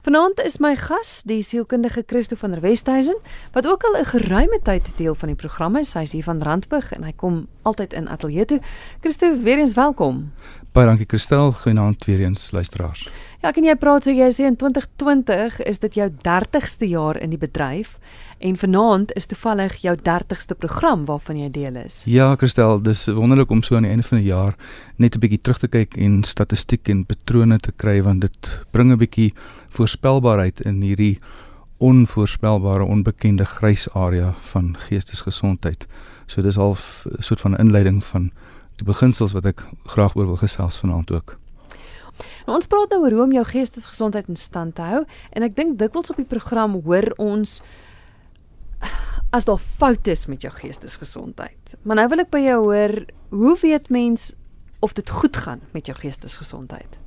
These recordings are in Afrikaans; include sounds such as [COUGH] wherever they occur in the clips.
Vanaand is my gas, die sielkundige Christo van der Westhuizen, wat ook al 'n geruime tyd deel van die program is. Hy's hier van Randburg en hy kom altyd in ateljee toe. Christo, weer eens welkom. Baie dankie Christel, goeienaand weer eens luisteraars. Ja, kan jy praat so jy sê in 2020 is dit jou 30ste jaar in die bedryf en vanaand is toevallig jou 30ste program waarvan jy deel is. Ja, Christel, dis wonderlik om so aan die einde van die jaar net 'n bietjie terug te kyk en statistiek en patrone te kry want dit bring 'n bietjie voorspelbaarheid in hierdie onvoorspelbare onbekende grys area van geestesgesondheid. So dis al 'n soort van inleiding van die beginsels wat ek graag oor wil gesels vanaand ook. Nou, ons praat nou oor hoe om jou geestesgesondheid in stand te hou en ek dink dikwels op die program hoor ons as daar foute is met jou geestesgesondheid. Maar nou wil ek by jou hoor, hoe weet mens of dit goed gaan met jou geestesgesondheid?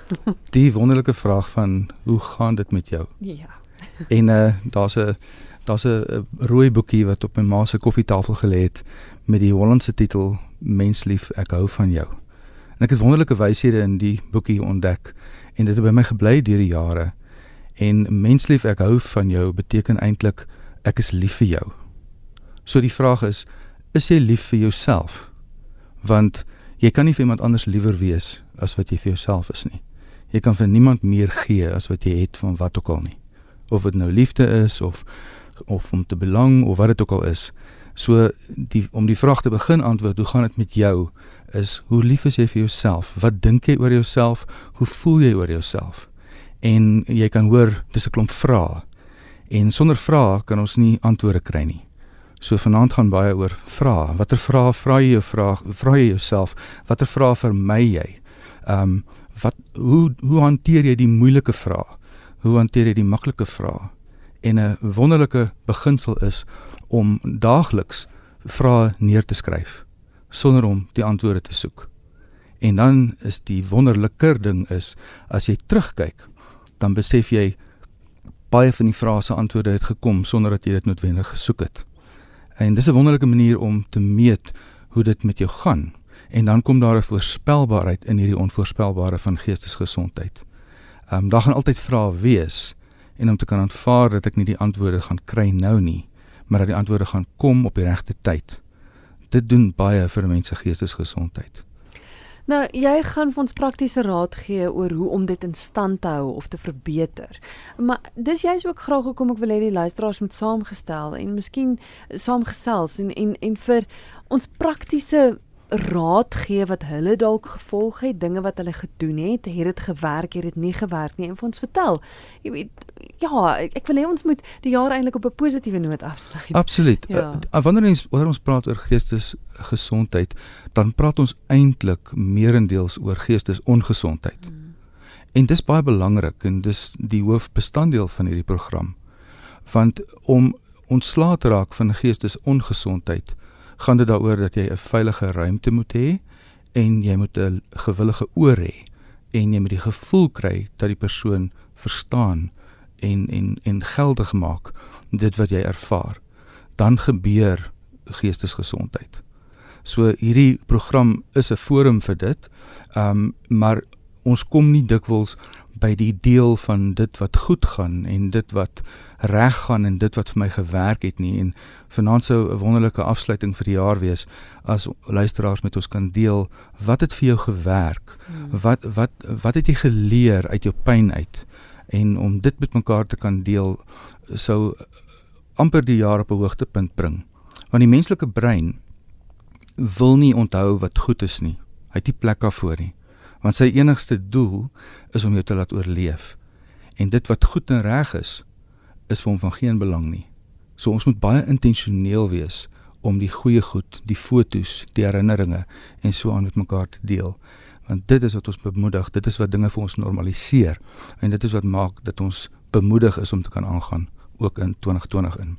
[LAUGHS] Die wonderlike vraag van hoe gaan dit met jou? Ja. [LAUGHS] en uh daar's 'n daar's 'n rooi boekie wat op my ma se koffietafel gelê het met die Hollandse titel Menslief, ek hou van jou. En ek het wonderlike wyshede in die boekie ontdek en dit het by my gebly deur die jare. En Menslief, ek hou van jou beteken eintlik ek is lief vir jou. So die vraag is, is jy lief vir jouself? Want jy kan nie vir iemand anders liewer wees as wat jy vir jouself is nie. Jy kan vir niemand meer gee as wat jy het van wat ook al nie. Of dit nou liefde is of of om te belang of wat dit ook al is. So die om die vraag te begin antwoord, hoe gaan dit met jou? Is hoe lief is jy vir jouself? Wat dink jy oor jouself? Hoe voel jy oor jouself? En jy kan hoor dis 'n klomp vrae. En sonder vrae kan ons nie antwoorde kry nie. So vanaand gaan baie oor vrae. Watter vrae vra jy jou vraag? Vra jy jouself watter vrae vermy jy? Ehm um, wat hoe hoe hanteer jy die moeilike vrae? Hoe hanteer jy die maklike vrae? en 'n wonderlike beginsel is om daagliks vrae neer te skryf sonder om die antwoorde te soek. En dan is die wonderliker ding is as jy terugkyk, dan besef jy baie van die vrae se antwoorde het gekom sonder dat jy dit noodwendig gesoek het. En dis 'n wonderlike manier om te meet hoe dit met jou gaan. En dan kom daar 'n voorspelbaarheid in hierdie onvoorspelbare van geestesgesondheid. Ehm um, daar gaan altyd vrae wees en om te kan aanvaar dat ek nie die antwoorde gaan kry nou nie, maar dat die antwoorde gaan kom op die regte tyd. Dit doen baie vir 'n mens se geestesgesondheid. Nou, jy gaan vir ons praktiese raad gee oor hoe om dit in stand te hou of te verbeter. Maar dis jy's ook graag hoekom ek wil hê die luisteraars moet saamgestel en miskien saamgesels en en en vir ons praktiese raad gee wat hulle dalk gevolg het, dinge wat hulle gedoen het, het dit gewerk, het dit nie gewerk nie en vir ons vertel. Jy weet, ja, ek wil hê ons moet die jaar eintlik op 'n positiewe noot afsluit. Absoluut. Ja. Uh, wanneer ons wanneer ons praat oor geestesgesondheid, dan praat ons eintlik meerendeels oor geestesongesondheid. Hmm. En dis baie belangrik en dis die hoofbestanddeel van hierdie program. Want om ontslae te raak van geestesongesondheid gaan dit daaroor dat jy 'n veilige ruimte moet hê en jy moet 'n gewillige oor hê en jy moet die gevoel kry dat die persoon verstaan en en en geldig maak dit wat jy ervaar dan gebeur geestesgesondheid. So hierdie program is 'n forum vir dit. Ehm um, maar ons kom nie dikwels by die deel van dit wat goed gaan en dit wat reg gaan en dit wat vir my gewerk het nie. En vanaand sou 'n wonderlike afsluiting vir die jaar wees as luisteraars met ons kan deel wat het vir jou gewerk? Hmm. wat wat wat het jy geleer uit jou pyn uit? En om dit met mekaar te kan deel sou amper die jaar op 'n hoogtepunt bring. Want die menslike brein wil nie onthou wat goed is nie. Hy het nie plek daarvoor nie want sy enigste doel is om jou te laat oorleef en dit wat goed en reg is is vir hom van geen belang nie. So ons moet baie intentioneel wees om die goeie goed, die fotos, die herinneringe en so aan met mekaar te deel. Want dit is wat ons bemoedig, dit is wat dinge vir ons normaliseer en dit is wat maak dat ons bemoedig is om te kan aangaan ook in 2020 in.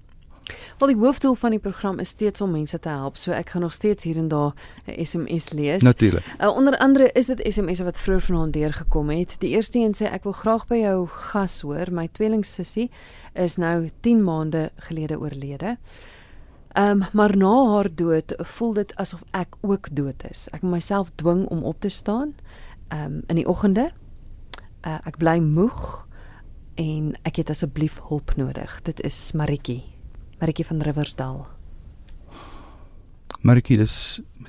Wel die hoofdoel van die program is steeds om mense te help. So ek gaan nog steeds hier en daar 'n SMS lees. Natuurlik. Uh, onder andere is dit SMS'e wat vroeër vanaand deurgekom het. Die eerste een sê ek wil graag by jou gas hoor. My tweelingsussie is nou 10 maande gelede oorlede. Ehm um, maar na haar dood voel dit asof ek ook dood is. Ek myself dwing om op te staan. Ehm um, in die oggende. Uh, ek bly moeg en ek het asseblief hulp nodig. Dit is Maritjie. Maritjie van Riversdal. Maritjie, dis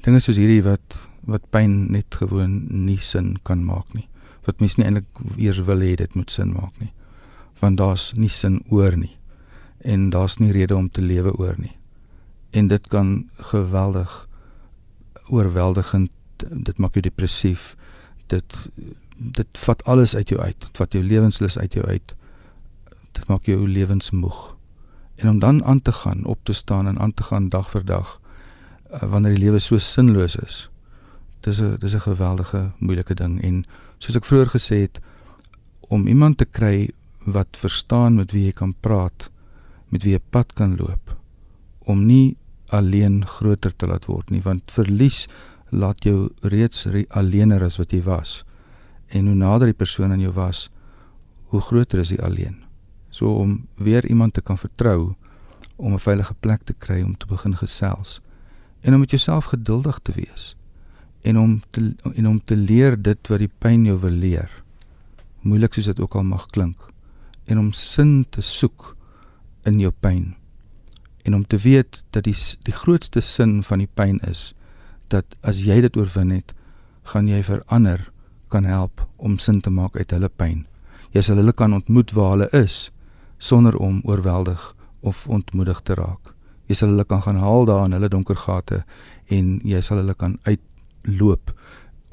dinge soos hierdie wat wat pyn net gewoon nie sin kan maak nie. Wat mens nie eintlik eers wil hê dit moet sin maak nie. Want daar's nie sin oor nie. En daar's nie rede om te lewe oor nie. En dit kan geweldig oorweldigend dit maak jou depressief. Dit dit vat alles uit jou uit. Dit vat jou lewenslus uit jou uit. Dit maak jou lewensmoeg. En om dan aan te gaan, op te staan en aan te gaan dag vir dag uh, wanneer die lewe so sinloos is. Dis 'n dis 'n geweldige moeilike ding en soos ek vroeër gesê het om iemand te kry wat verstaan met wie jy kan praat, met wie jy pad kan loop om nie alleen groter te laat word nie want verlies laat jou reeds re alleener as wat jy was en hoe nader die persoon aan jou was, hoe groter is die alleen. So om weer iemand te kan vertrou om 'n veilige plek te kry om te begin gesels en om met jouself geduldig te wees en om te en om te leer dit wat die pyn jou wil leer. Moeilik soos dit ook al mag klink en om sin te soek in jou pyn en om te weet dat die die grootste sin van die pyn is dat as jy dit oorwin het, gaan jy verander kan help om sin te maak uit hulle pyn. Jy sal hulle kan ontmoet waar hulle is sonder om oorweldig of ontmoedig te raak. Jy sal hulle kan gaan haal daar in hulle donker gate en jy sal hulle kan uitloop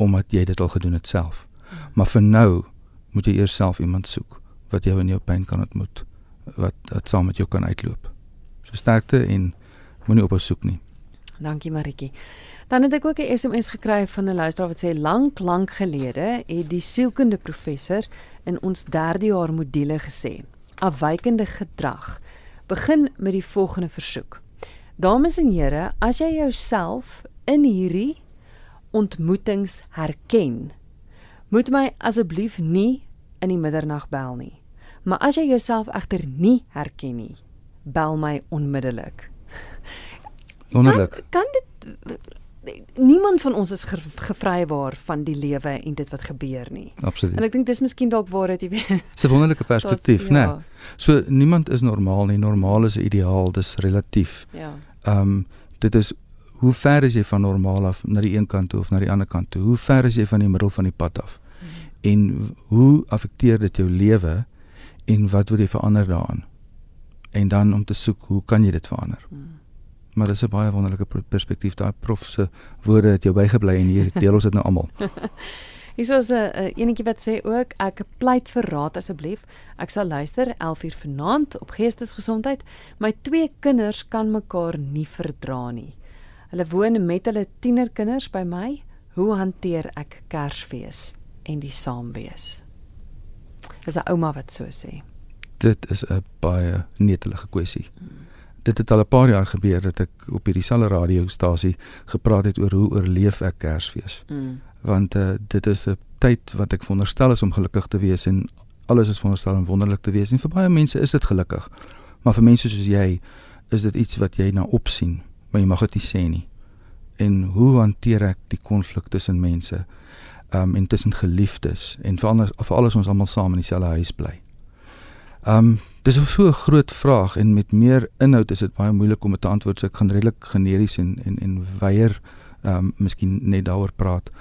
omdat jy dit al gedoen het self. Maar vir nou moet jy eers self iemand soek wat jou in jou pyn kan ontmoet, wat wat saam met jou kan uitloop. So sterkte en moenie ophou soek nie. Dankie Maritjie. Dan het ek ook 'n SMS gekry van 'n luisteraar wat sê lank lank gelede het die sielkunde professor in ons derde jaar module gesê: "Afwykende gedrag begin met die volgende versoek. Dames en here, as jy jouself in hierdie ontmoetings herken, moet my asseblief nie in die middernag bel nie. Maar as jy jouself egter nie herken nie, bel my onmiddellik." Wonderlik. Kan, kan dit niemand van ons is ge, gevrywaar van die lewe en dit wat gebeur nie. Absoluut. En ek dink dis miskien dalk waar dit jy weet. Dis 'n wonderlike [LAUGHS] perspektief, né? Ja. Nee. So niemand is normaal nie. Normaal is 'n ideaal, dis relatief. Ja. Ehm um, dit is hoe ver is jy van normaal af na die een kant toe of na die ander kant toe? Hoe ver is jy van die middel van die pad af? Hmm. En hoe affekteer dit jou lewe en wat wil jy verander daaraan? En dan om te soek, hoe kan jy dit verander? Hmm. Maar dis 'n baie wonderlike perspektief daai prof se woorde het jou bygebly en hier deel ons dit nou almal. [LAUGHS] Hier is 'n uh, enetjie wat sê ook ek pleit vir raad asseblief. Ek sal luister 11uur vanaand op geestesgesondheid. My twee kinders kan mekaar nie verdra nie. Hulle woon met hulle tienerkinders by my. Hoe hanteer ek Kersfees en die saamwees? Dis 'n ouma wat so sê. Dit is 'n baie netelige kwessie. Hmm dit het al 'n paar jaar gebeur dat ek op hierdie selfe radiostasie gepraat het oor hoe oorleef ek Kersfees. Mm. Want uh, dit is 'n tyd wat ek veronderstel is om gelukkig te wees en alles is veronderstel om wonderlik te wees en vir baie mense is dit gelukkig. Maar vir mense soos jy is dit iets wat jy na opsien, maar jy mag dit nie sê nie. En hoe hanteer ek die konflik tussen mense? Um, en tussen geliefdes en vir alles vir alles ons almal saam in dieselfde huis bly. Um, dis so 'n groot vraag en met meer inhoud is dit baie moeilik om dit te antwoord. So ek gaan redelik generies en en en weier ehm um, miskien net daaroor praat.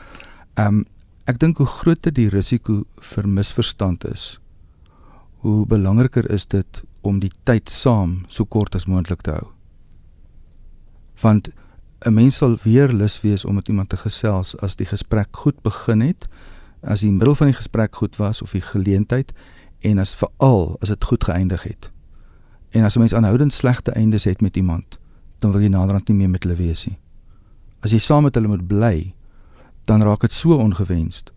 Ehm um, ek dink hoe groter die risiko vir misverstand is, hoe belangriker is dit om die tyd saam so kort as moontlik te hou. Want 'n mens sal weer lus wees om met iemand te gesels as die gesprek goed begin het, as die middel van die gesprek goed was of die geleentheid en as veral as dit goed geëindig het. En as 'n mens aanhoudend slegte eindes het met iemand, dan wil jy naderhand nie meer met hulle wees nie. As jy saam met hulle moet bly, dan raak dit so ongewenst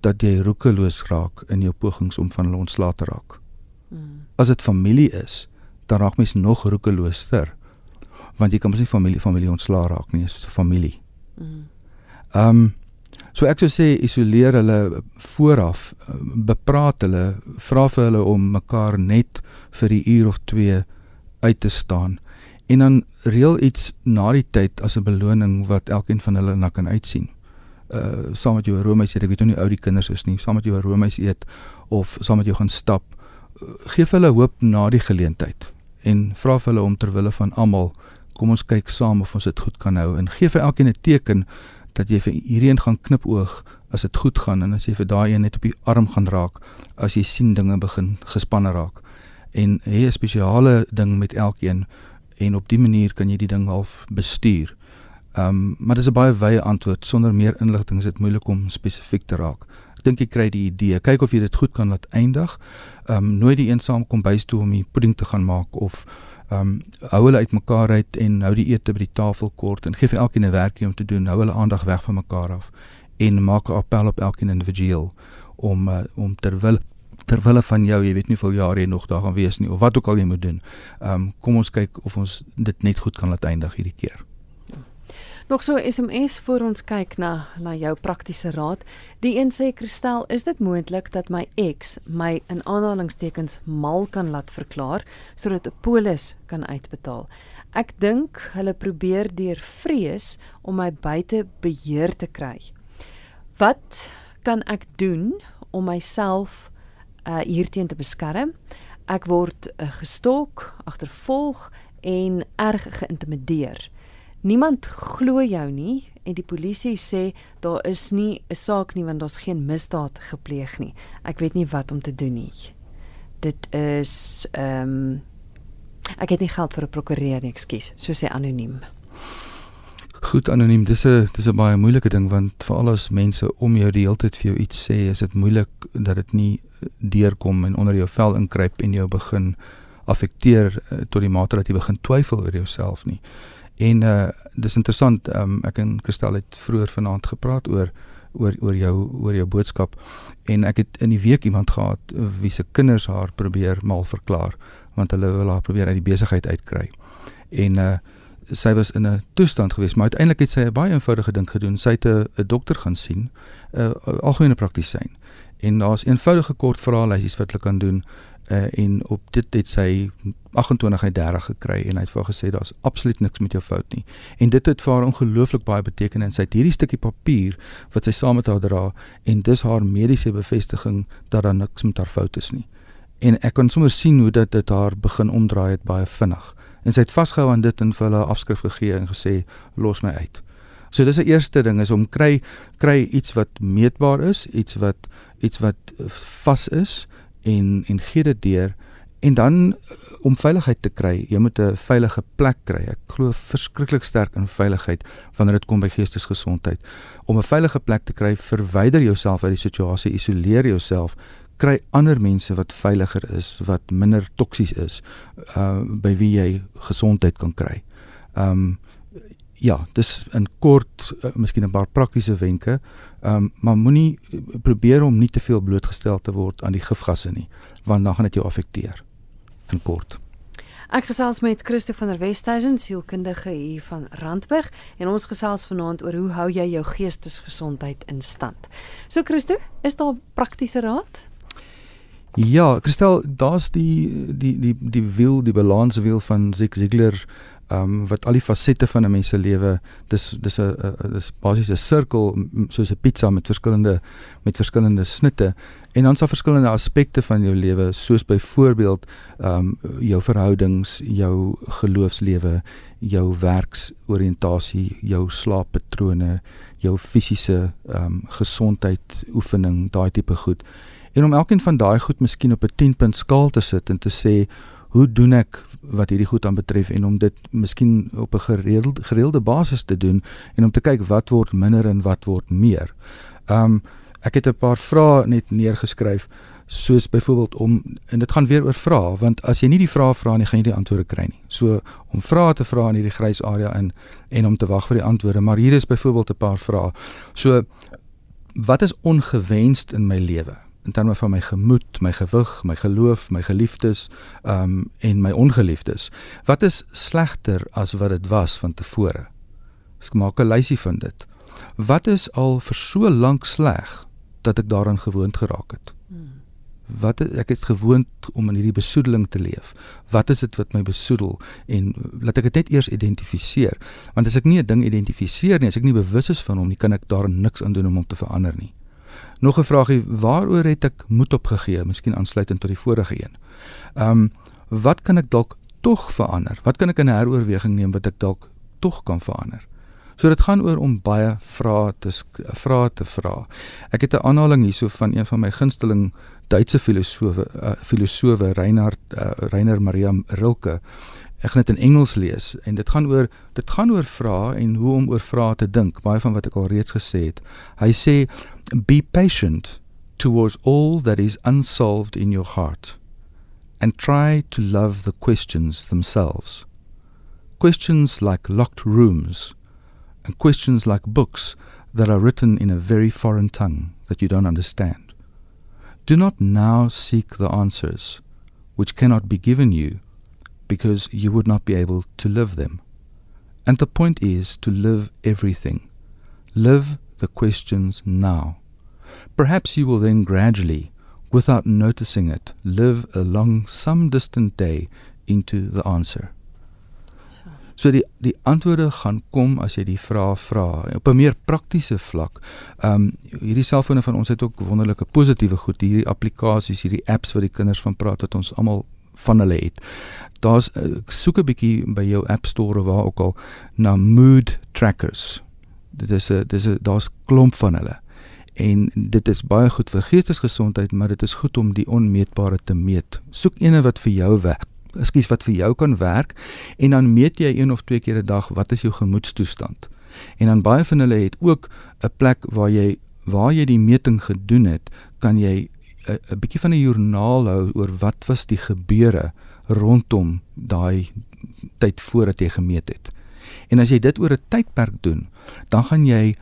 dat jy roekeloos raak in jou pogings om van hulle ontslae te raak. Hmm. As dit familie is, dan raak mens nog roekelooser want jy kan mos nie familie familie ontslae raak nie, dit is familie. Hmm. Ehm um, So ek sou sê isoleer hulle vooraf, bepraat hulle, vra vir hulle om mekaar net vir 'n uur of 2 uit te staan en dan reël iets na die tyd as 'n beloning wat elkeen van hulle na kan uitsien. Uh saam met jou roomys eet, ek weet nie hoe oud die kinders is nie, saam met jou roomys eet of saam met jou gaan stap gee vir hulle hoop na die geleentheid en vra vir hulle om ter wille van almal kom ons kyk saam of ons dit goed kan hou en gee vir elkeen 'n teken dat jy vir hierdie een gaan knipoog as dit goed gaan en as jy vir daai een net op die arm gaan raak as jy sien dinge begin gespanne raak en hê 'n spesiale ding met elkeen en op die manier kan jy die ding half bestuur. Ehm um, maar dis 'n baie wye antwoord sonder meer inligting is dit moeilik om spesifiek te raak. Ek dink jy kry die idee. Kyk of jy dit goed kan laat eindig. Ehm um, nooit die eensaam kom bys toe om die pudding te gaan maak of um, hou hulle uitmekaar uit en hou die ete by die tafel kort en gee vir elkeen 'n werkie om te doen. Hou hulle aandag weg van mekaar af en maak 'n appel op elkeen individueel om uh, om terwyl ter wille van jou, jy weet nie hoeveel jare jy nog daar gaan wees nie of wat ook al jy moet doen. Ehm um, kom ons kyk of ons dit net goed kan laat eindig hierdie keer. Nog so SMS voor ons kyk na na jou praktiese raad. Die een sê Kristel, is dit moontlik dat my ex my in aanhalingstekens mal kan laat verklaar sodat 'n polis kan uitbetaal? Ek dink hulle probeer deur vrees om my buite beheer te kry. Wat kan ek doen om myself uh hierteen te beskerm. Ek word uh, gestalk, agtervolg en erg geïntimideer. Niemand glo jou nie en die polisie sê daar is nie 'n saak nie want daar's geen misdaad gepleeg nie. Ek weet nie wat om te doen nie. Dit is ehm um, ek het nie geld vir 'n prokureur nie, ekskuus, so sê anoniem. Goed anoniem, dis 'n dis 'n baie moeilike ding want veral as mense om jou die hele tyd vir jou iets sê, is dit moeilik dat dit nie deurkom en onder jou vel inkruip en jou begin affekteer uh, tot die mate dat jy begin twyfel oor jouself nie. En uh dis interessant, um, ek en Christel het vroeër vanaand gepraat oor oor oor jou oor jou boodskap en ek het in die week iemand gehad wie se kinders haar probeer mal verklaar want hulle wil haar probeer uit die besigheid uitkry. En uh sy was in 'n toestand geweest, maar uiteindelik het sy 'n baie eenvoudige ding gedoen. Sy het 'n dokter gaan sien, 'n algemene praktisyn. En daar's eenvoudige kort vraelysies wat hulle kan doen. Uh, en op dit het sy 28 uit 30 gekry en hy het vir haar gesê daar's absoluut niks met jou fout nie. En dit het vir haar ongelooflik baie beteken en sy het hierdie stukkie papier wat sy saam met haar dra en dis haar mediese bevestiging dat daar niks met haar fout is nie. En ek kan sommer sien hoe dit dit haar begin omdraai het baie vinnig en sy het vasgehou aan dit en vir hulle afskrif gegee en gesê los my uit. So dis 'n eerste ding is om kry kry iets wat meetbaar is, iets wat iets wat vas is en en gee dit deur en dan eh, om veiligheid te kry, jy moet 'n veilige plek kry. Ek glo verskriklik sterk in veiligheid wanneer dit kom by geestesgesondheid. Om 'n veilige plek te kry, verwyder jouself uit die situasie, isoleer jouself, kry ander mense wat veiliger is, wat minder toksies is, uh by wie jy gesondheid kan kry. Um ja, dis in kort uh, miskien 'n paar praktiese wenke. Um maar moenie probeer om nie te veel blootgestel te word aan die gifgasse nie, want dan gaan dit jou affekteer. In kort. Ek gesels met Christo van der Westhuizen, sielkundige hier van Randburg, en ons gesels vanaand oor hoe hou jy jou geestesgesondheid in stand. So Christo, is daar praktiese raad? Ja, Christel, daar's die die die die wiel, die balanswiel van Zig Ziglar ehm um, wat al die fasette van 'n mens se lewe dis dis 'n dis basies 'n sirkel soos 'n pizza met verskillende met verskillende snitte. En dan daar verskillende aspekte van jou lewe soos byvoorbeeld ehm um, jou verhoudings, jou geloofslewe, jou werksoriëntasie, jou slaappatrone, jou fisiese ehm um, gesondheid, oefening, daai tipe goed. En om elkeen van daai goed miskien op 'n 10 punt skaal te sit en te sê hoe doen ek wat hierdie goed aan betref en om dit miskien op 'n gereelde gereelde basis te doen en om te kyk wat word minder en wat word meer. Um ek het 'n paar vrae net neergeskryf soos byvoorbeeld om en dit gaan weer oor vrae want as jy nie die vrae vra nie gaan jy die antwoorde kry nie. So om vrae te vra in hierdie grys area in en om te wag vir die antwoorde, maar hier is byvoorbeeld 'n paar vrae. So wat is ongewenst in my lewe? In terme van my gemoed, my gewig, my geloof, my geliefdes, ehm um, en my ongeliefdes. Wat is slegter as wat dit was van tevore? Ek maak 'n lysie van dit. Wat is al vir so lank sleg dat ek daaraan gewoond geraak het? Hmm. Wat het, ek het gewoond om in hierdie besoedeling te leef. Wat is dit wat my besoedel en laat ek dit net eers identifiseer. Want as ek nie 'n ding identifiseer nie, as ek nie bewus is van hom nie, kan ek daar niks aan doen om hom te verander nie. Nog 'n vraagie, waaroor het ek moed opgegee? Miskien aansluitend tot die vorige een. Ehm um, wat kan ek dalk tog verander? Wat kan ek in heroorweging neem wat ek dalk tog kan verander? So dit gaan oor om baie vrae te vrae te vra. Ek het 'n aanhaling hierso van een van my gunsteling Duitse filosofe uh, filosofe Reinhard uh, Reiner Maria Rilke ek gaan dit in Engels lees en dit gaan oor dit gaan oor vrae en hoe om oor vrae te dink baie van wat ek al reeds gesê het hy sê be patient towards all that is unsolved in your heart and try to love the questions themselves questions like locked rooms and questions like books that are written in a very foreign tongue that you don't understand do not now seek the answers which cannot be given you because you would not be able to live them. And the point is to live everything. Live the questions now. Perhaps you will then gradually, without noticing it, live along some distant day into the answer. So die die antwoorde gaan kom as jy die vrae vra op 'n meer praktiese vlak. Ehm um, hierdie selfone van ons het ook wonderlike positiewe goed, hierdie applikasies, hierdie apps wat die kinders van praat wat ons almal van hulle het. Daar's uh, soek 'n bietjie by jou App Store of waar ook al na mood trackers. Dit is 'n dis 'n daar's klomp van hulle. En dit is baie goed vir geestesgesondheid, maar dit is goed om die onmeetbare te meet. Soek eene wat vir jou werk. Ekskuus wat vir jou kan werk en dan meet jy een of twee keer 'n dag wat is jou gemoedstoestand. En dan baie van hulle het ook 'n plek waar jy waar jy die meting gedoen het, kan jy 'n bietjie van 'n joernaal hou oor wat was die gebeure rondom daai tyd voordat jy gemeet het. En as jy dit oor 'n tydperk doen, dan gaan jy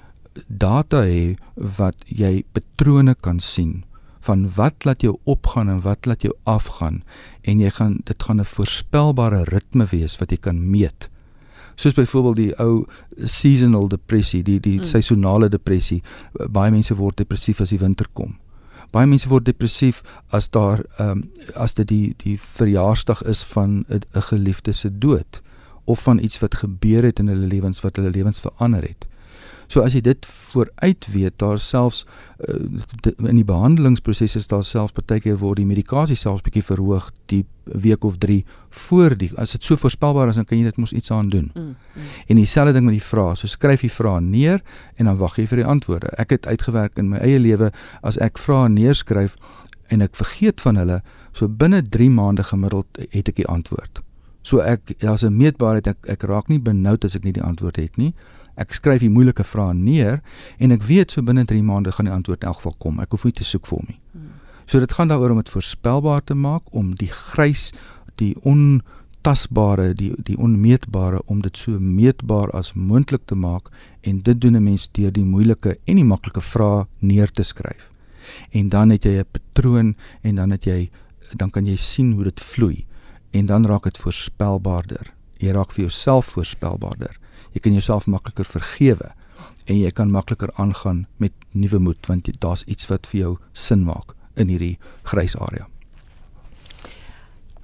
data hê wat jy patrone kan sien van wat laat jou opgaan en wat laat jou afgaan en jy gaan dit gaan 'n voorspelbare ritme wees wat jy kan meet. Soos byvoorbeeld die ou seasonal depressie, die die mm. seisonale depressie. Baie mense word depressief as die winter kom baie mense word depressief as daar ehm um, as dit die die verjaarsdag is van 'n geliefde se dood of van iets wat gebeur het in hulle lewens wat hulle lewens verander het. So as jy dit vooruit weet, daar selfs uh, in die behandelingsproses is daar selfs partykeer word die medikasie selfs bietjie verhoog die week of 3 voor die as dit so voorspelbaar is dan kan jy dit mos iets aan doen. Mm, mm. En dieselfde ding met die vrae. So skryf jy vrae neer en dan wag jy vir die antwoorde. Ek het uitgewerk in my eie lewe as ek vrae neerskryf en ek vergeet van hulle, so binne 3 maande gemiddeld het ek die antwoord. So ek daar's 'n meetbaarheid ek ek raak nie benoud as ek nie die antwoord het nie ek skryf die moeilike vrae neer en ek weet so binne 3 maande gaan die antwoord in elk geval kom. Ek hoef nie te soek vir hom nie. Hmm. So dit gaan daaroor om dit voorspelbaar te maak, om die grys, die ontasbare, die die onmeetbare om dit so meetbaar as moontlik te maak en dit doen 'n mens deur die moeilike en die maklike vrae neer te skryf. En dan het jy 'n patroon en dan het jy dan kan jy sien hoe dit vloei en dan raak dit voorspelbaarder. Jy raak vir jouself voorspelbaarder jy kan jouself makliker vergewe en jy kan makliker aangaan met nuwe moed want daar's iets wat vir jou sin maak in hierdie grys area.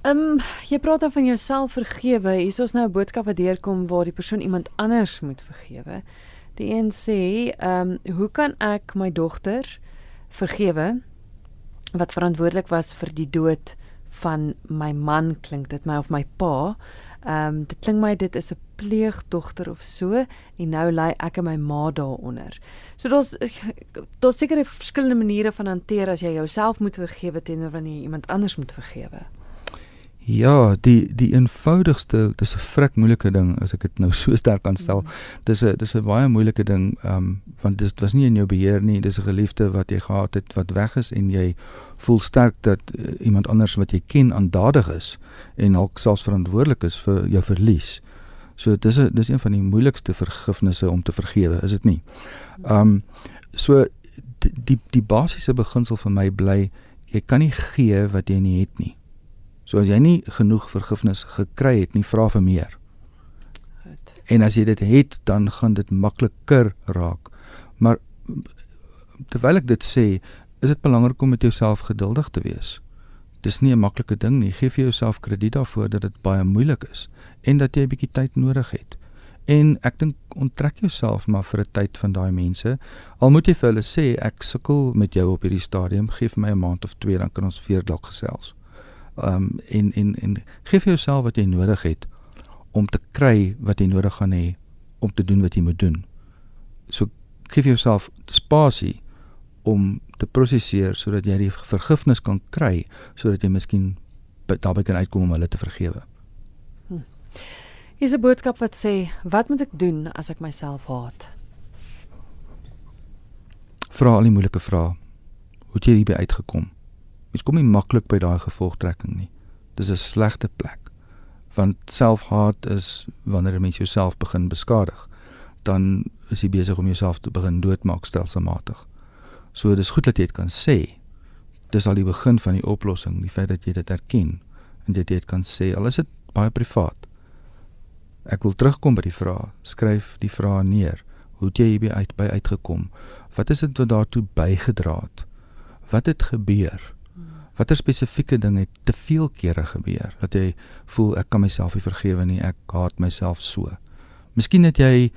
Ehm um, jy praat dan van jouself vergewe. Hier is ons nou 'n boodskap wat deurkom waar die persoon iemand anders moet vergewe. Die een sê, ehm um, hoe kan ek my dogter vergewe wat verantwoordelik was vir die dood van my man klink dit my of my pa Ehm um, dit klink my dit is 'n pleegdogter of so en nou lê ek en my ma daaronder. So daar's daar's seker verskillende maniere van hanteer as jy jouself moet vergewe teenoor wanneer jy iemand anders moet vergewe. Ja, die die eenvoudigste, dis 'n vrek moeilike ding as ek dit nou so sterk aanstel. Mm. Dis 'n dis 'n baie moeilike ding, ehm um, want dit was nie in jou beheer nie. Dis 'n geliefde wat jy gehad het wat weg is en jy voel sterk dat uh, iemand anders wat jy ken aandadig is en dalk selfs verantwoordelik is vir jou verlies. So dis 'n dis een van die moeilikste vergifnisse om te vergewe, is dit nie? Um, so die, die basiese beginsel vir my bly jy kan nie gee wat jy nie het nie. So as jy nie genoeg vergifnis gekry het nie, vra vir meer. Goed. En as jy dit het, dan gaan dit makliker raak. Maar terwyl ek dit sê, is dit belangrik om met jouself geduldig te wees. Dis nie 'n maklike ding nie. Geef vir jouself krediet daarvoor dat dit baie moeilik is en dat jy 'n bietjie tyd nodig het. En ek dink onttrek jouself maar vir 'n tyd van daai mense. Al moet jy vir hulle sê ek sukkel met jou op hierdie stadium, gee vir my 'n maand of 2 dan kan ons weer dalk gesels. Um en en en gee vir jouself wat jy nodig het om te kry wat jy nodig gaan hê om te doen wat jy moet doen. So gee vir jouself spasie om te prosesseer sodat jy die vergifnis kan kry sodat jy miskien daarby kan uitkom om hulle te vergewe. Hm. Hier is 'n boodskap wat sê, "Wat moet ek doen as ek myself haat?" Vra al die moeilike vrae. Hoe het jy hierby uitgekom? Mens kom nie maklik by daai gevolgtrekking nie. Dis 'n slegte plek. Want selfhaat is wanneer 'n mens jouself begin beskadig, dan is jy besig om jouself te begin doodmaak stelselmatig. So dis goed dat jy dit kan sê. Dis al die begin van die oplossing, die feit dat jy dit erken en dat jy dit kan sê. Al is dit baie privaat. Ek wil terugkom by die vraag. Skryf die vraag neer. Hoe het jy hierby uit by uitgekom? Wat is dit wat daartoe bygedra het? Wat het gebeur? Watter spesifieke ding het te veel kere gebeur dat jy voel ek kan myself nie vergewe nie, ek haat myself so. Miskien het jy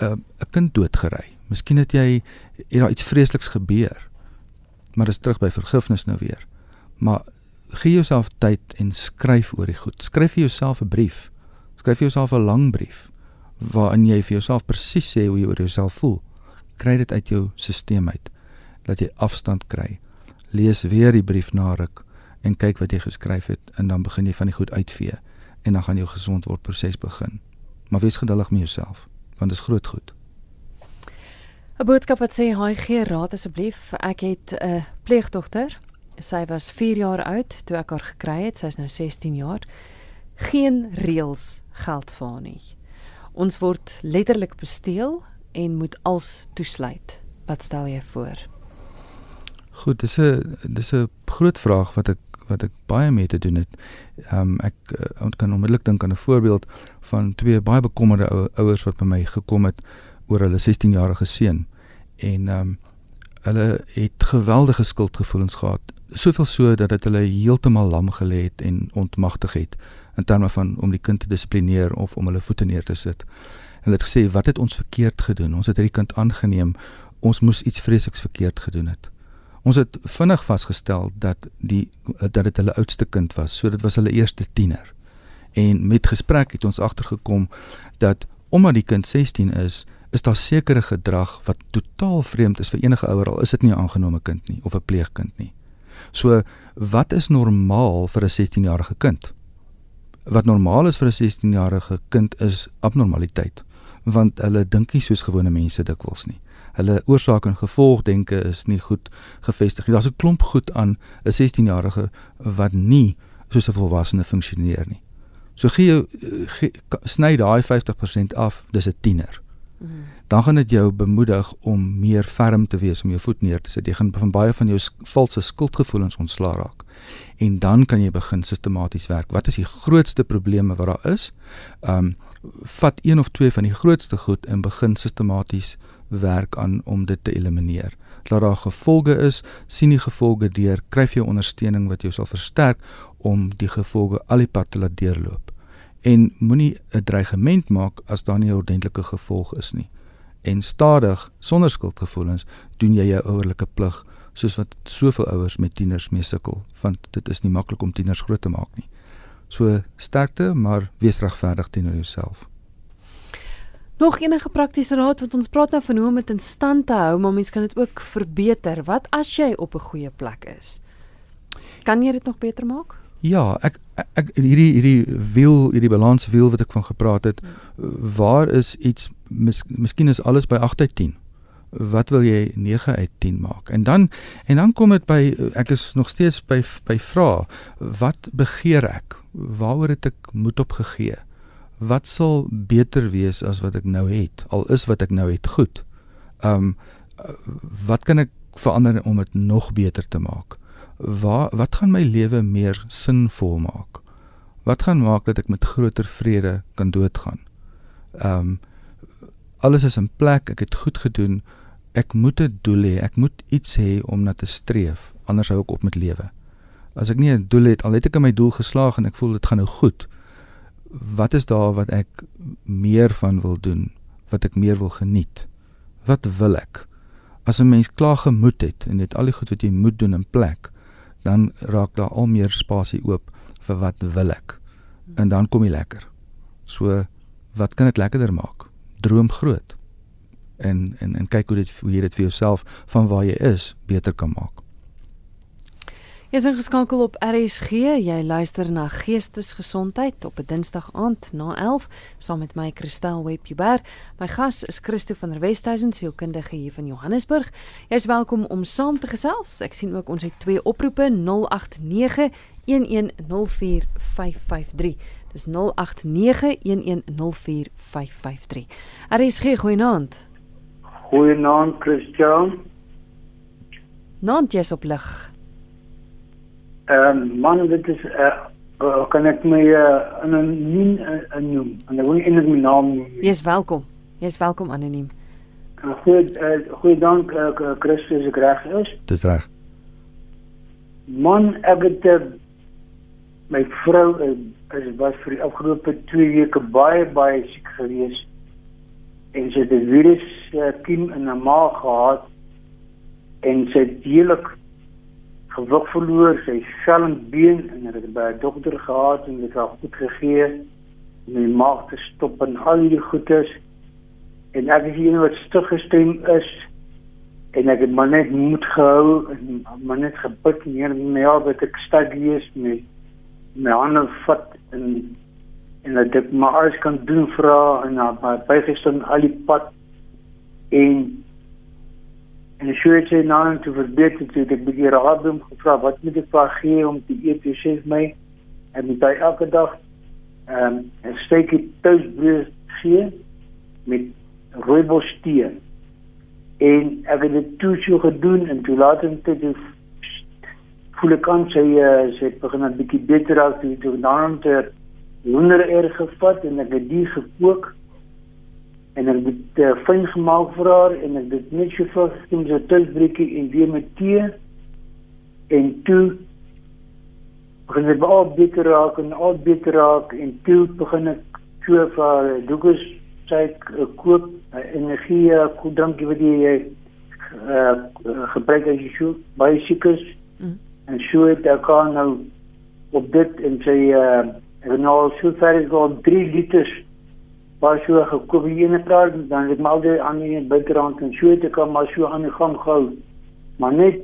'n uh, 'n kind doodgery. Miskien het jy het daar iets vreesliks gebeur. Maar dis terug by vergifnis nou weer. Maar gee jouself tyd en skryf oor die goed. Skryf vir jouself 'n brief. Skryf vir jouself 'n lang brief waarin jy vir jouself presies sê hoe jy oor jouself voel kry dit uit jou stelsel uit dat jy afstand kry lees weer die brief na ruk en kyk wat jy geskryf het en dan begin jy van die goed uitvee en dan gaan jou gesond word proses begin maar wees geduldig met jouself want dit is groot goed 'n boodskap wat sê hy gee raad asseblief ek het 'n pleegdogter sy was 4 jaar oud toe ek haar gekry het sy is nou 16 jaar geen reëls geld vir haar nie ons word letterlik besteel en moet als toesluit. Wat stel jy voor? Goed, dis 'n dis 'n groot vraag wat ek wat ek baie mee te doen het. Ehm um, ek uh, kan onmiddellik dink aan 'n voorbeeld van twee baie bekommerde ou, ouers wat by my gekom het oor hulle 16-jarige seun en ehm um, hulle het geweldige skuldgevoelens gehad. Soveel so dat dit hulle heeltemal lam gelê het en ontmagtig het in terme van om die kind te dissiplineer of om hulle voete neer te sit. Hulle het gesê wat het ons verkeerd gedoen? Ons het hierdie kind aangeneem. Ons moes iets vreesliks verkeerd gedoen het. Ons het vinnig vasgestel dat die dat dit hulle oudste kind was, so dit was hulle eerste tiener. En met gesprek het ons agtergekom dat omdat die kind 16 is, is daar sekere gedrag wat totaal vreemd is vir enige ouer al is dit nie 'n aangenome kind nie of 'n pleegkind nie. So wat is normaal vir 'n 16-jarige kind? Wat normaal is vir 'n 16-jarige kind is abnormaliteit want hulle dink nie soos gewone mense dikwels nie. Hulle oorsaak en gevolg denke is nie goed gefestig nie. Daar's 'n klomp goed aan 'n 16-jarige wat nie soos 'n volwassene funksioneer nie. So gee jou sny daai 50% af, dis 'n tiener. Dan gaan dit jou bemoedig om meer ferm te wees om jou voet neer te sit. Jy gaan van baie van jou valse skuldgevoelens ontslaa raak. En dan kan jy begin sistematies werk. Wat is die grootste probleme wat daar is? Um vat een of twee van die grootste goed en begin sistematies werk aan om dit te elimineer. Laat daar gevolge is, sien die gevolge deur, kry jy ondersteuning wat jou sal versterk om die gevolge al die pad te laat deurloop. En moenie 'n dreigement maak as daar nie 'n ordentlike gevolg is nie. En stadig, sonder skuldgevoelens, doen jy jou ouerlike plig soos wat soveel ouers met tieners mee sukkel, want dit is nie maklik om tieners groot te maak nie. So sterkte, maar wees regverdig teenoor jouself. Nog enige praktiese raad wat ons praat nou van hoe om dit in stand te hou, maar mens kan dit ook verbeter. Wat as jy op 'n goeie plek is? Kan jy dit nog beter maak? Ja, ek ek hierdie hierdie wiel, hierdie balanswiel wat ek van gepraat het, waar is iets mis, miskien is alles by 8 uit 10 wat wil jy 9 uit 10 maak? En dan en dan kom dit by ek is nog steeds by by vra, wat begeer ek? Waaroor het ek moed opgegee? Wat sal beter wees as wat ek nou het? Al is wat ek nou het goed. Um wat kan ek verander om dit nog beter te maak? Waar wat gaan my lewe meer sinvol maak? Wat gaan maak dat ek met groter vrede kan doodgaan? Um alles is in plek, ek het goed gedoen ek moet 'n doel hê, ek moet iets hê om na te streef, anders hou ek op met lewe. As ek nie 'n doel het, al het ek in my doel geslaag en ek voel dit gaan nou goed, wat is daar wat ek meer van wil doen, wat ek meer wil geniet? Wat wil ek? As 'n mens klaar gemoed het en dit al die goed wat jy moet doen in plek, dan raak daar al meer spasie oop vir wat wil ek. En dan kom jy lekker. So wat kan dit lekkerder maak? Droom groot. En en en kyk hoe dit hoe jy dit vir jouself van waar jy is beter kan maak. Jy is ingeskakel op RSG. Jy luister na Geestesgesondheid op 'n Dinsdag aand na 11 saam met my Christel Webber. My gas is Christo van der Westhuizen, sielkundige hier van Johannesburg. Jy is welkom om saam te gesels. Ek sien ook ons het twee oproepe 089 1104553. Dis 089 1104553. RSG goeienaand. Goeienaand Christian. Naand jy's op lig. Ehm um, man dit is uh, uh, kan ek my uh, anoniem uh, noem. En ek wil nie eintlik my naam noem. Jy's welkom. Jy's welkom anoniem. Uh, goed uh, goeie dank uh, Christus ek reg is. Dis reg. Man ek het uh, my vrou uh, is was vir die afgelope 2 weke baie baie siek gewees. En sy het 'n virus uh, kiem in haar maag gehad en sy het heeltemal gewig verloor, sy skelm been en het by 'n dokter gehad en dit het goed gegee. My maag te stop en al die goedes. En ek is hier wat stug gestem is en ek het maar net moed gehou en maar net gebid neer my ja wat ek sterk is met my hande vat en en dat ek maar alles kan doen vir haar en haar bygestaan al die pad en En ek sê jy nou om te verbeter toe ek begin raad om gevra wat moet ek vir gee om te eet jy sê my en met by elke dag ehm um, 'n steekie toastbrood gee met rooibos tee. En ek het dit toe so gedoen en toe het ek voel ek aan sy uh, sy begin 'n bietjie beter raak toe toe dan te hoender erg gevat en ek het die gekook en ek het uh, fyn gemaak vir haar en ek het net so vir hom so tuisbreekie en weer met tee en toe begin ek al beter raak en al beter raak en toe begin ek so vir Douglas sê ek uh, koop uh, energie uh, koop drankie wat jy uh, uh, gebruik as jy so baie siek is mm. en so het ek kan nou op dit en sê uh, het nou al so ver is al 3 liters was so gekoop die ene praat dan het maar al aan die buiterand en so het ek al maar so aan die gang gehou. Maar net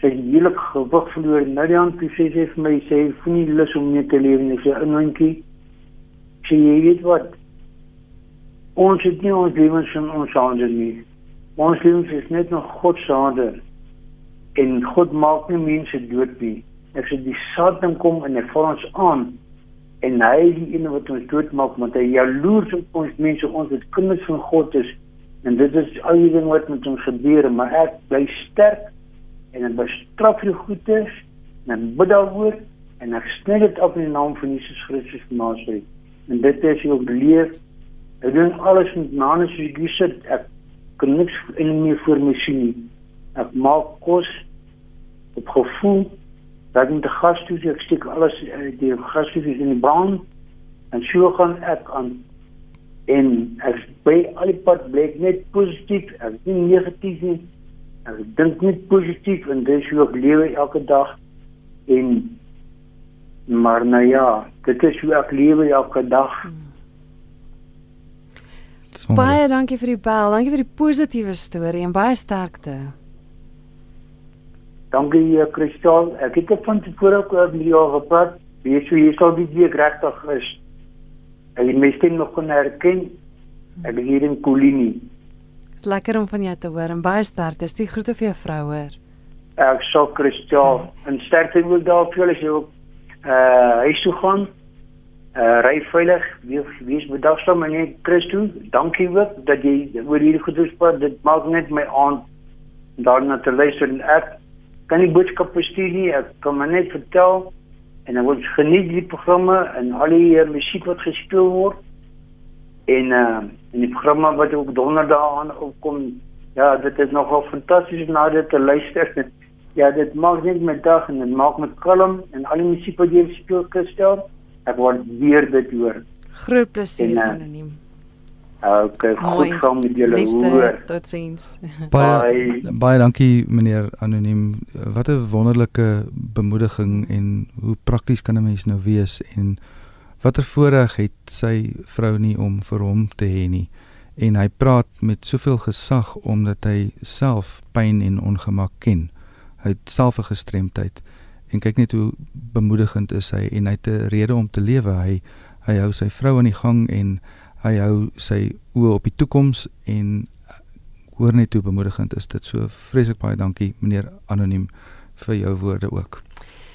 sy heeltemal gewig verloor. Nou die aand sê sy vir my sê voel nie lus om meer te leef nie sy inwentjie sê jy weet wat? Ons het nie ons lewens van ons hande nie. Ons lewens is net nog God se hande en God maak nie mense dood nie. Ek sê die Satan kom en hy val ons aan en hy is die een wat ons doodmaak want hy jaloers op ons mense. Ons het kinders van God is en dit is al die ding wat met ons gebeur. Maar ek bly sterk en ek bestraf die goedes en ek bid daaroor en ek sny dit op in die naam van Jesus Christus van Nasaret en dit is hoe ek leef ek doen alles met name soos ek sit ek kan niks in my voor my sien nie. Ek maak kos op gevoel dat in die gastehuis ek steek alles uh, die gastehuis in die brand en so gaan ek aan. En as by al die pad blik net positief en nie negatief nie. Ek dink net positief en dis hoe ek lewe elke dag. En maar nou ja dit is hoe ek lewe elke dag. Baie dankie vir die bel dankie vir die positiewe storie en baie sterkte Dankie eh, Kristal. Ek het van tevore ook met jou gepraat. Wie sou jy sou die weer regtig is? En jy mis dit nog kon herken. Ek is hier in Kolini. Dis lekker om van jou te hoor en baie sterkte. Dis die groete vir jou vrou hoor. Ek sou Kristal en sterkte wil daar vir julle sê uh hy sou gaan uh ry veilig. Wie wie is bedagsaam en net Christo. Dankie ook dat jy oor hierdie goeie gespreek dit maak net my aan daarna te luister en ek kan nie boodskappe stuur nie. Ek kan maar net vertel en ek wil geniet die programme en al die uh, musiek wat gespeel word. En uh en die programme wat ook donderdag aan opkom. Ja, dit is nogal fantasties om na dit te luister. [LAUGHS] ja, dit maak net my dag en dit maak my kalm en al die musiek wat jy speel Christel. Ek word weer dit hoor. Groot plesier En, eh, anoniem. Okay, Mooi. goed saam met julle Liefde, hoor. Totsiens. [LAUGHS] Baie Bye. baie dankie meneer anoniem. Wat 'n wonderlike bemoediging en hoe prakties kan 'n mens nou wees en watter voorreg het sy vrou nie om vir hom te hê nie. En hy praat met soveel gesag omdat hy self pyn en ongemak ken. Hy het self 'n gestremdheid en kyk net hoe bemoedigend is hy en hy het 'n rede om te lewe. Hy hy hou sy vrou aan die gang en hy hou sy oë op die toekoms en hoor net hoe bemoedigend is dit. So vreeslik baie dankie meneer anoniem vir jou woorde ook.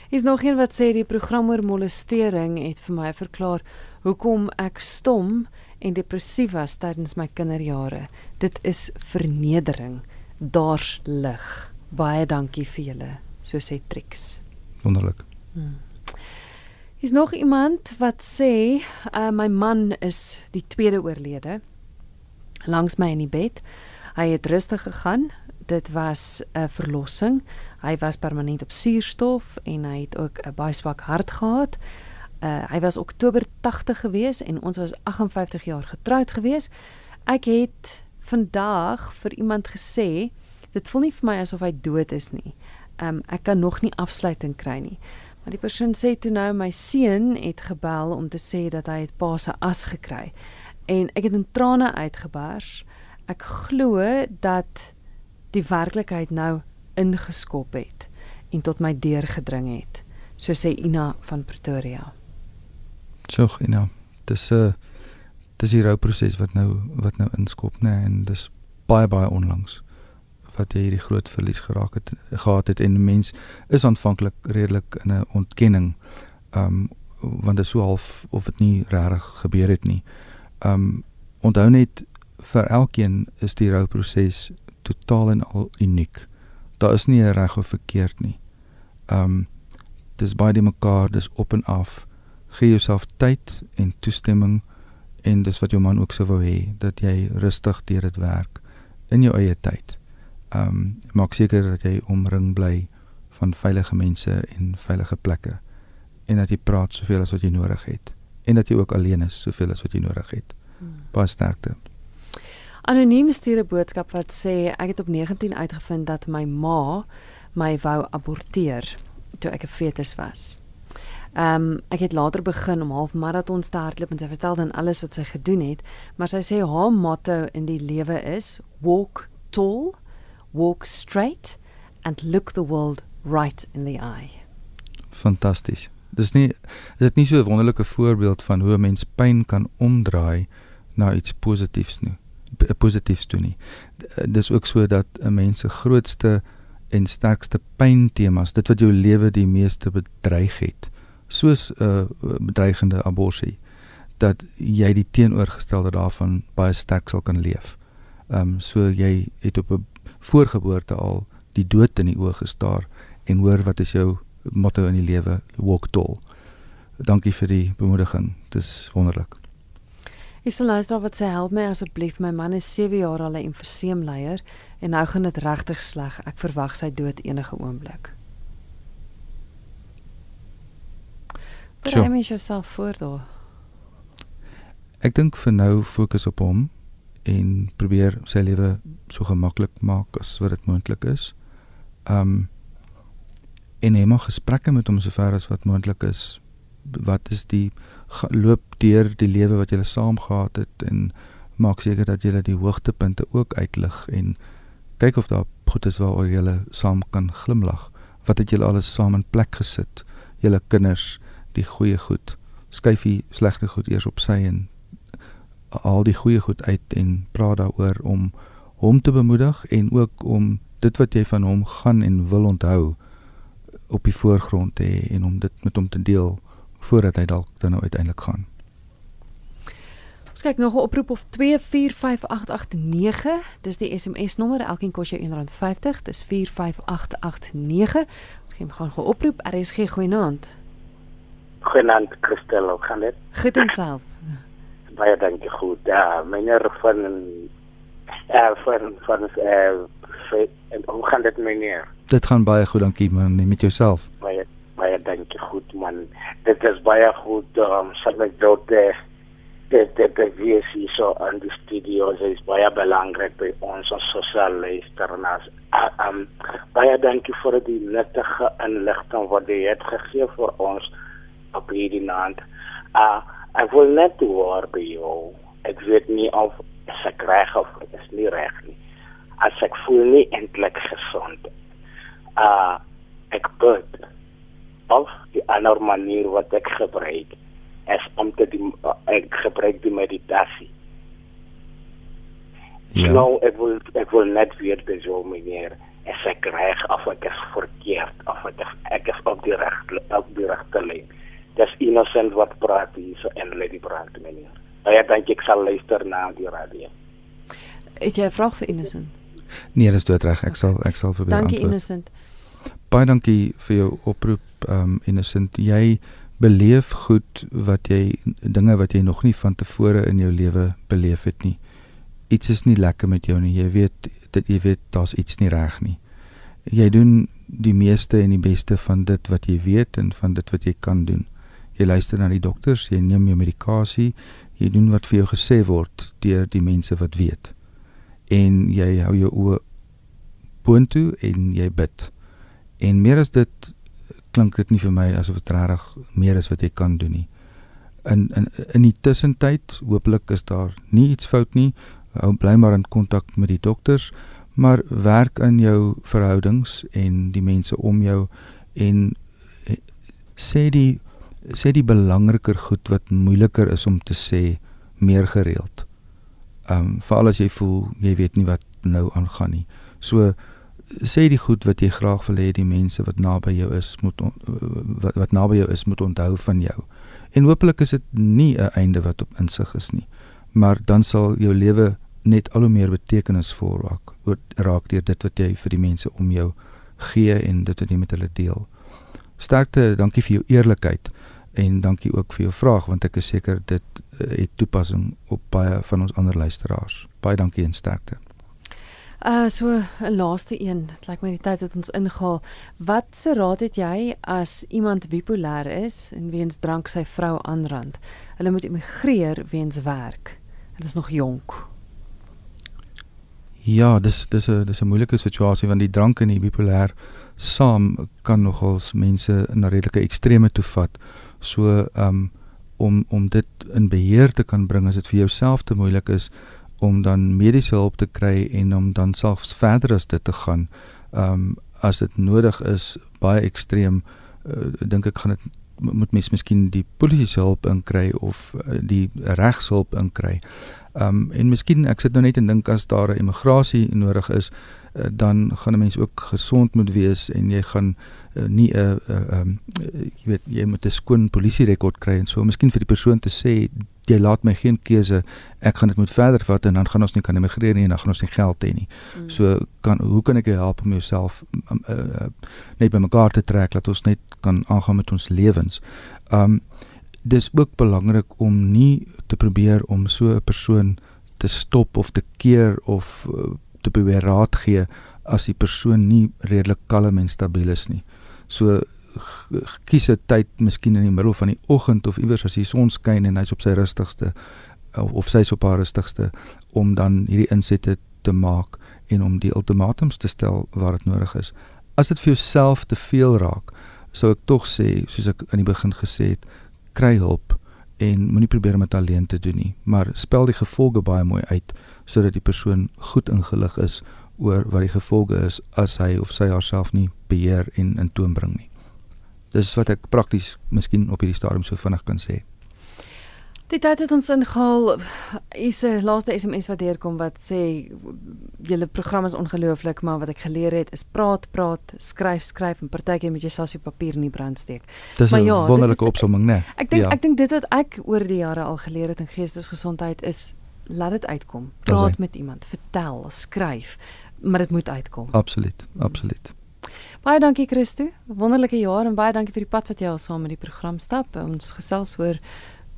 Hier's nog een wat sê die program oor molestering het vir my verklaar hoekom ek stom en depressief was tydens my kinderjare. Dit is vernedering. Daar's lig. Baie dankie vir julle, so sê Trix. Wonderlik. Hier's nog iemand wat sê uh, my man is die tweede oorlede langs my in die bed. Hy het rustig gegaan. Dit was 'n verlossing. Hy was permanent op suurstof en hy het ook 'n baie swak hart gehad. Uh, hy was Oktober 80 gewees en ons was 58 jaar getroud gewees. Ek het vandag vir iemand gesê dit voel nie vir my asof hy dood is nie. Um ek kan nog nie afsluiting kry nie. Maar die persoon sê toe nou my seun het gebel om te sê dat hy het pa se as gekry. En ek het in trane uitgebars. Ek glo dat die werklikheid nou ingeskop het en tot my deur gedring het. So sê Ina van Pretoria. En ja, dis 'n uh, dis die rouproses wat nou wat nou inskop nê nee, en dis baie baie onlangs wat jy hierdie groot verlies geraak het gehad het en mens is aanvanklik redelik in 'n ontkenning. Um want dit is so half of dit nie regtig gebeur het nie. Um onthou net vir elkeen is die rouproses totaal en al uniek. Daar is nie 'n reg of verkeerd nie. Um dis baie die mekaar, dis op en af. Gee jouself tyd en toestemming en dis wat jou man ook sou wou hê dat jy rustig deur dit werk in jou eie tyd. Um maak seker dat jy omring bly van veilige mense en veilige plekke en dat jy praat soveel as wat jy nodig het en dat jy ook alleen is soveel as wat jy nodig het. Baie sterkte. Anoniem stuur 'n boodskap wat sê ek het op 19 uitgevind dat my ma my wou aborteer toe ek 'n fetus was. Ehm um, ek het later begin om half maratons te hardloop en sy vertel dan alles wat sy gedoen het, maar sy sê haar motto in die lewe is walk tall, walk straight and look the world right in the eye. Fantasties. Dis nie is dit nie so 'n wonderlike voorbeeld van hoe 'n mens pyn kan omdraai na iets positiefs nie. p- Positiefs toe nie. Dis ook so dat 'n mens se grootste en sterkste pyntemas, dit wat jou lewe die meeste bedreig het, soos 'n uh, bedreigende abortus, dat jy die teenoorgestelde daarvan baie sterk sal kan leef. Ehm um, so jy het op 'n voorgeboorte al die dood in die oë gestaar en hoor wat is jou motto in die lewe walk tall. Dankie vir die bemoediging. Dit is wonderlik. Ek sal luister wat sê help my asseblief my man is 7 jaar al 'n emfyseemleier en nou gaan dit regtig sleg. Ek verwag sy dood enige oomblik. Sure. Berei mens jouself voor daar. Ek dink vir nou fokus op hom en probeer sy lewe so gemaklik maak as wat dit moontlik is. Um en hê maar gesprekke met hom sover as wat moontlik is. Wat is die loop deur die lewe wat jy saam gehad het en maak seker dat jy die hoogtepunte ook uitlig en kyk of daar goed is waaroor jy saam kan glimlag. Wat het julle alles saam in plek gesit? Julle kinders, die goeie goed. Skuif die slegte goed eers op sy en al die goeie goed uit en praat daaroor om hom te bemoedig en ook om dit wat jy van hom gaan en wil onthou op die voorgrond te hê en om dit met hom te deel voordat hy dalk dan nou uiteindelik gaan. Ons kyk nog 'n oproep of 245889. Dis die SMS nommer. Elkeen kos jou R1.50. Dis 45889. Ons gaan gaan gou oproep. RSG goeienaand. Goeienaand Christel, hoe gaan dit? Goed en self. Baie dankie goed. Ja, meneer van eh van van eh en hoe gaan dit meneer? Dit gaan baie goed, dankie man, net met jouself. Baie baie dankie goed man. Dit is baie goed um, sal ek dit eh, dit dit dit wees hier so in die studio sy is baie belangrik by ons as sosiale luisteraars. Uh, um baie dankie vir die nuttige inligting wat jy het gegee vir ons op hierdie naand. Uh ek wil net hoor by jou. Ek weet nie of ek reg of ek is nie reg nie. As ek voel nie eintlik gesond. Uh ek bid of die ander manier wat ek gebruik is om te die, uh, ek gebruik die meditasie. Ja. Nou ek wil ek wil net weer by jou meneer is ek reg of ek is verkeerd of ek is, ek is op die reg op die regte lyn. Dis innocent wat praat hier so en Lady Brand meneer. Ja, dankie ek sal luister na die radio. Het jy 'n vraag vir Innocent? Nee, dis doodreg. Ek sal ek sal probeer Dankie antwoord. Innocent. Baie dankie vir jou oproep um Innocent. Jy beleef goed wat jy dinge wat jy nog nie van tevore in jou lewe beleef het nie. Iets is nie lekker met jou nie. Jy weet dat jy weet daar's iets nie reg nie. Jy doen die meeste en die beste van dit wat jy weet en van dit wat jy kan doen. Jy luister na die dokters, jy neem jou medikasie, jy doen wat vir jou gesê word deur die mense wat weet. En jy hou jou oë boontoe en jy bid. En meer as dit klink dit nie vir my asof dit regtig meer is wat jy kan doen nie. In in in die tussentyd, hooplik is daar nie iets fout nie. Hou bly maar in kontak met die dokters, maar werk in jou verhoudings en die mense om jou en eh, sê die sê die belangriker goed wat moeiliker is om te sê meer gereeld. Ehm um, veral as jy voel jy weet nie wat nou aangaan nie. So sê die goed wat jy graag wil hê die mense wat naby jou is moet on, wat wat naby jou is moet onthou van jou. En hopelik is dit nie 'n einde wat op insig is nie, maar dan sal jou lewe net al hoe meer betekenisvol raak raak deur dit wat jy vir die mense om jou gee en dit wat jy met hulle deel. Sterkte, dankie vir jou eerlikheid en dankie ook vir jou vraag want ek is seker dit uh, het toepassing op baie van ons ander luisteraars. Baie dankie en sterkte. Uh so 'n laaste een. Dit lyk my die tyd het ons ingehaal. Wat se raad het jy as iemand bipolêr is en weens drank sy vrou aanrand? Hulle moet immigreer weens werk. Hulle is nog jonk. Ja, dis dis 'n dis 'n moeilike situasie want die drank en die bipolêr saam kan nogals mense na redelike extreme toe vat. So um om om dit in beheer te kan bring as dit vir jouself te moeilik is om dan mediese hulp te kry en om dan selfs verder as dit te gaan. Um as dit nodig is baie ekstreem uh, dink ek gaan dit moet mens miskien die polisie hulp inkry of uh, die regshulp inkry. Um en miskien ek sit nou net en dink as daar 'n immigrasie nodig is, uh, dan gaan 'n mens ook gesond moet wees en jy gaan uh, nie 'n uh, uh, um, uh, jy weet jy moet 'n skoon polisierekord kry en so miskien vir die persoon te sê jy laat my geen keuse ek gaan dit moet verder vat en dan gaan ons nie kan immigreer nie en dan gaan ons nie geld hê nie. Mm. So kan hoe kan ek jou help om jouself um, uh, uh, net bymekaar te trek dat ons net kan aangaan met ons lewens. Um dis ook belangrik om nie te probeer om so 'n persoon te stop of te keer of uh, te probeer raad gee as die persoon nie redelik kalm en stabiel is nie. So kies 'n tyd miskien in die middel van die oggend of iewers as die son skyn en hy's op sy rustigste of, of sy's op haar rustigste om dan hierdie insette te maak en om die ultimatums te stel waar dit nodig is. As dit vir jouself te veel raak, sou ek tog sê, soos ek aan die begin gesê het, kry hulp en moenie probeer om dit alleen te doen nie, maar spel die gevolge baie mooi uit sodat die persoon goed ingelig is oor wat die gevolge is as hy of sy haarself nie beheer en in toom bring nie. Dis wat ek prakties miskien op hierdie stadium so vinnig kan sê. Die tyd het ons ingehaal. Is 'n laaste SMS wat deurkom wat sê julle program is ongelooflik, maar wat ek geleer het is praat, praat, skryf, skryf en partykeer moet jy selfs op papier nie brandsteek. Dis 'n ja, wonderlike opsomming, né? Ek dink ja. ek dink dit wat ek oor die jare al geleer het in geestesgesondheid is laat dit uitkom. Praat met iemand, vertel, skryf, maar dit moet uitkom. Absoluut, absoluut. Baie dankie Christo. Wonderlike jaar en baie dankie vir die pad wat jy al saam met die program stap. Ons gesels oor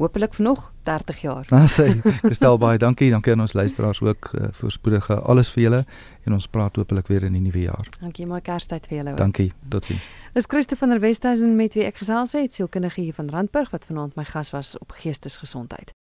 hopelik vir nog 30 jaar. Nou sê, gestel baie dankie. Dankie aan ons luisteraars ook uh, voorspoedige alles vir julle en ons praat hopelik weer in die nuwe jaar. Dankie, mooi Kerstyd vir julle. Dankie. Totsiens. Dis Christo van der Westhuizen met wie ek gesels het, sielkundige hier van Randburg wat vanaand my gas was op geestesgesondheid.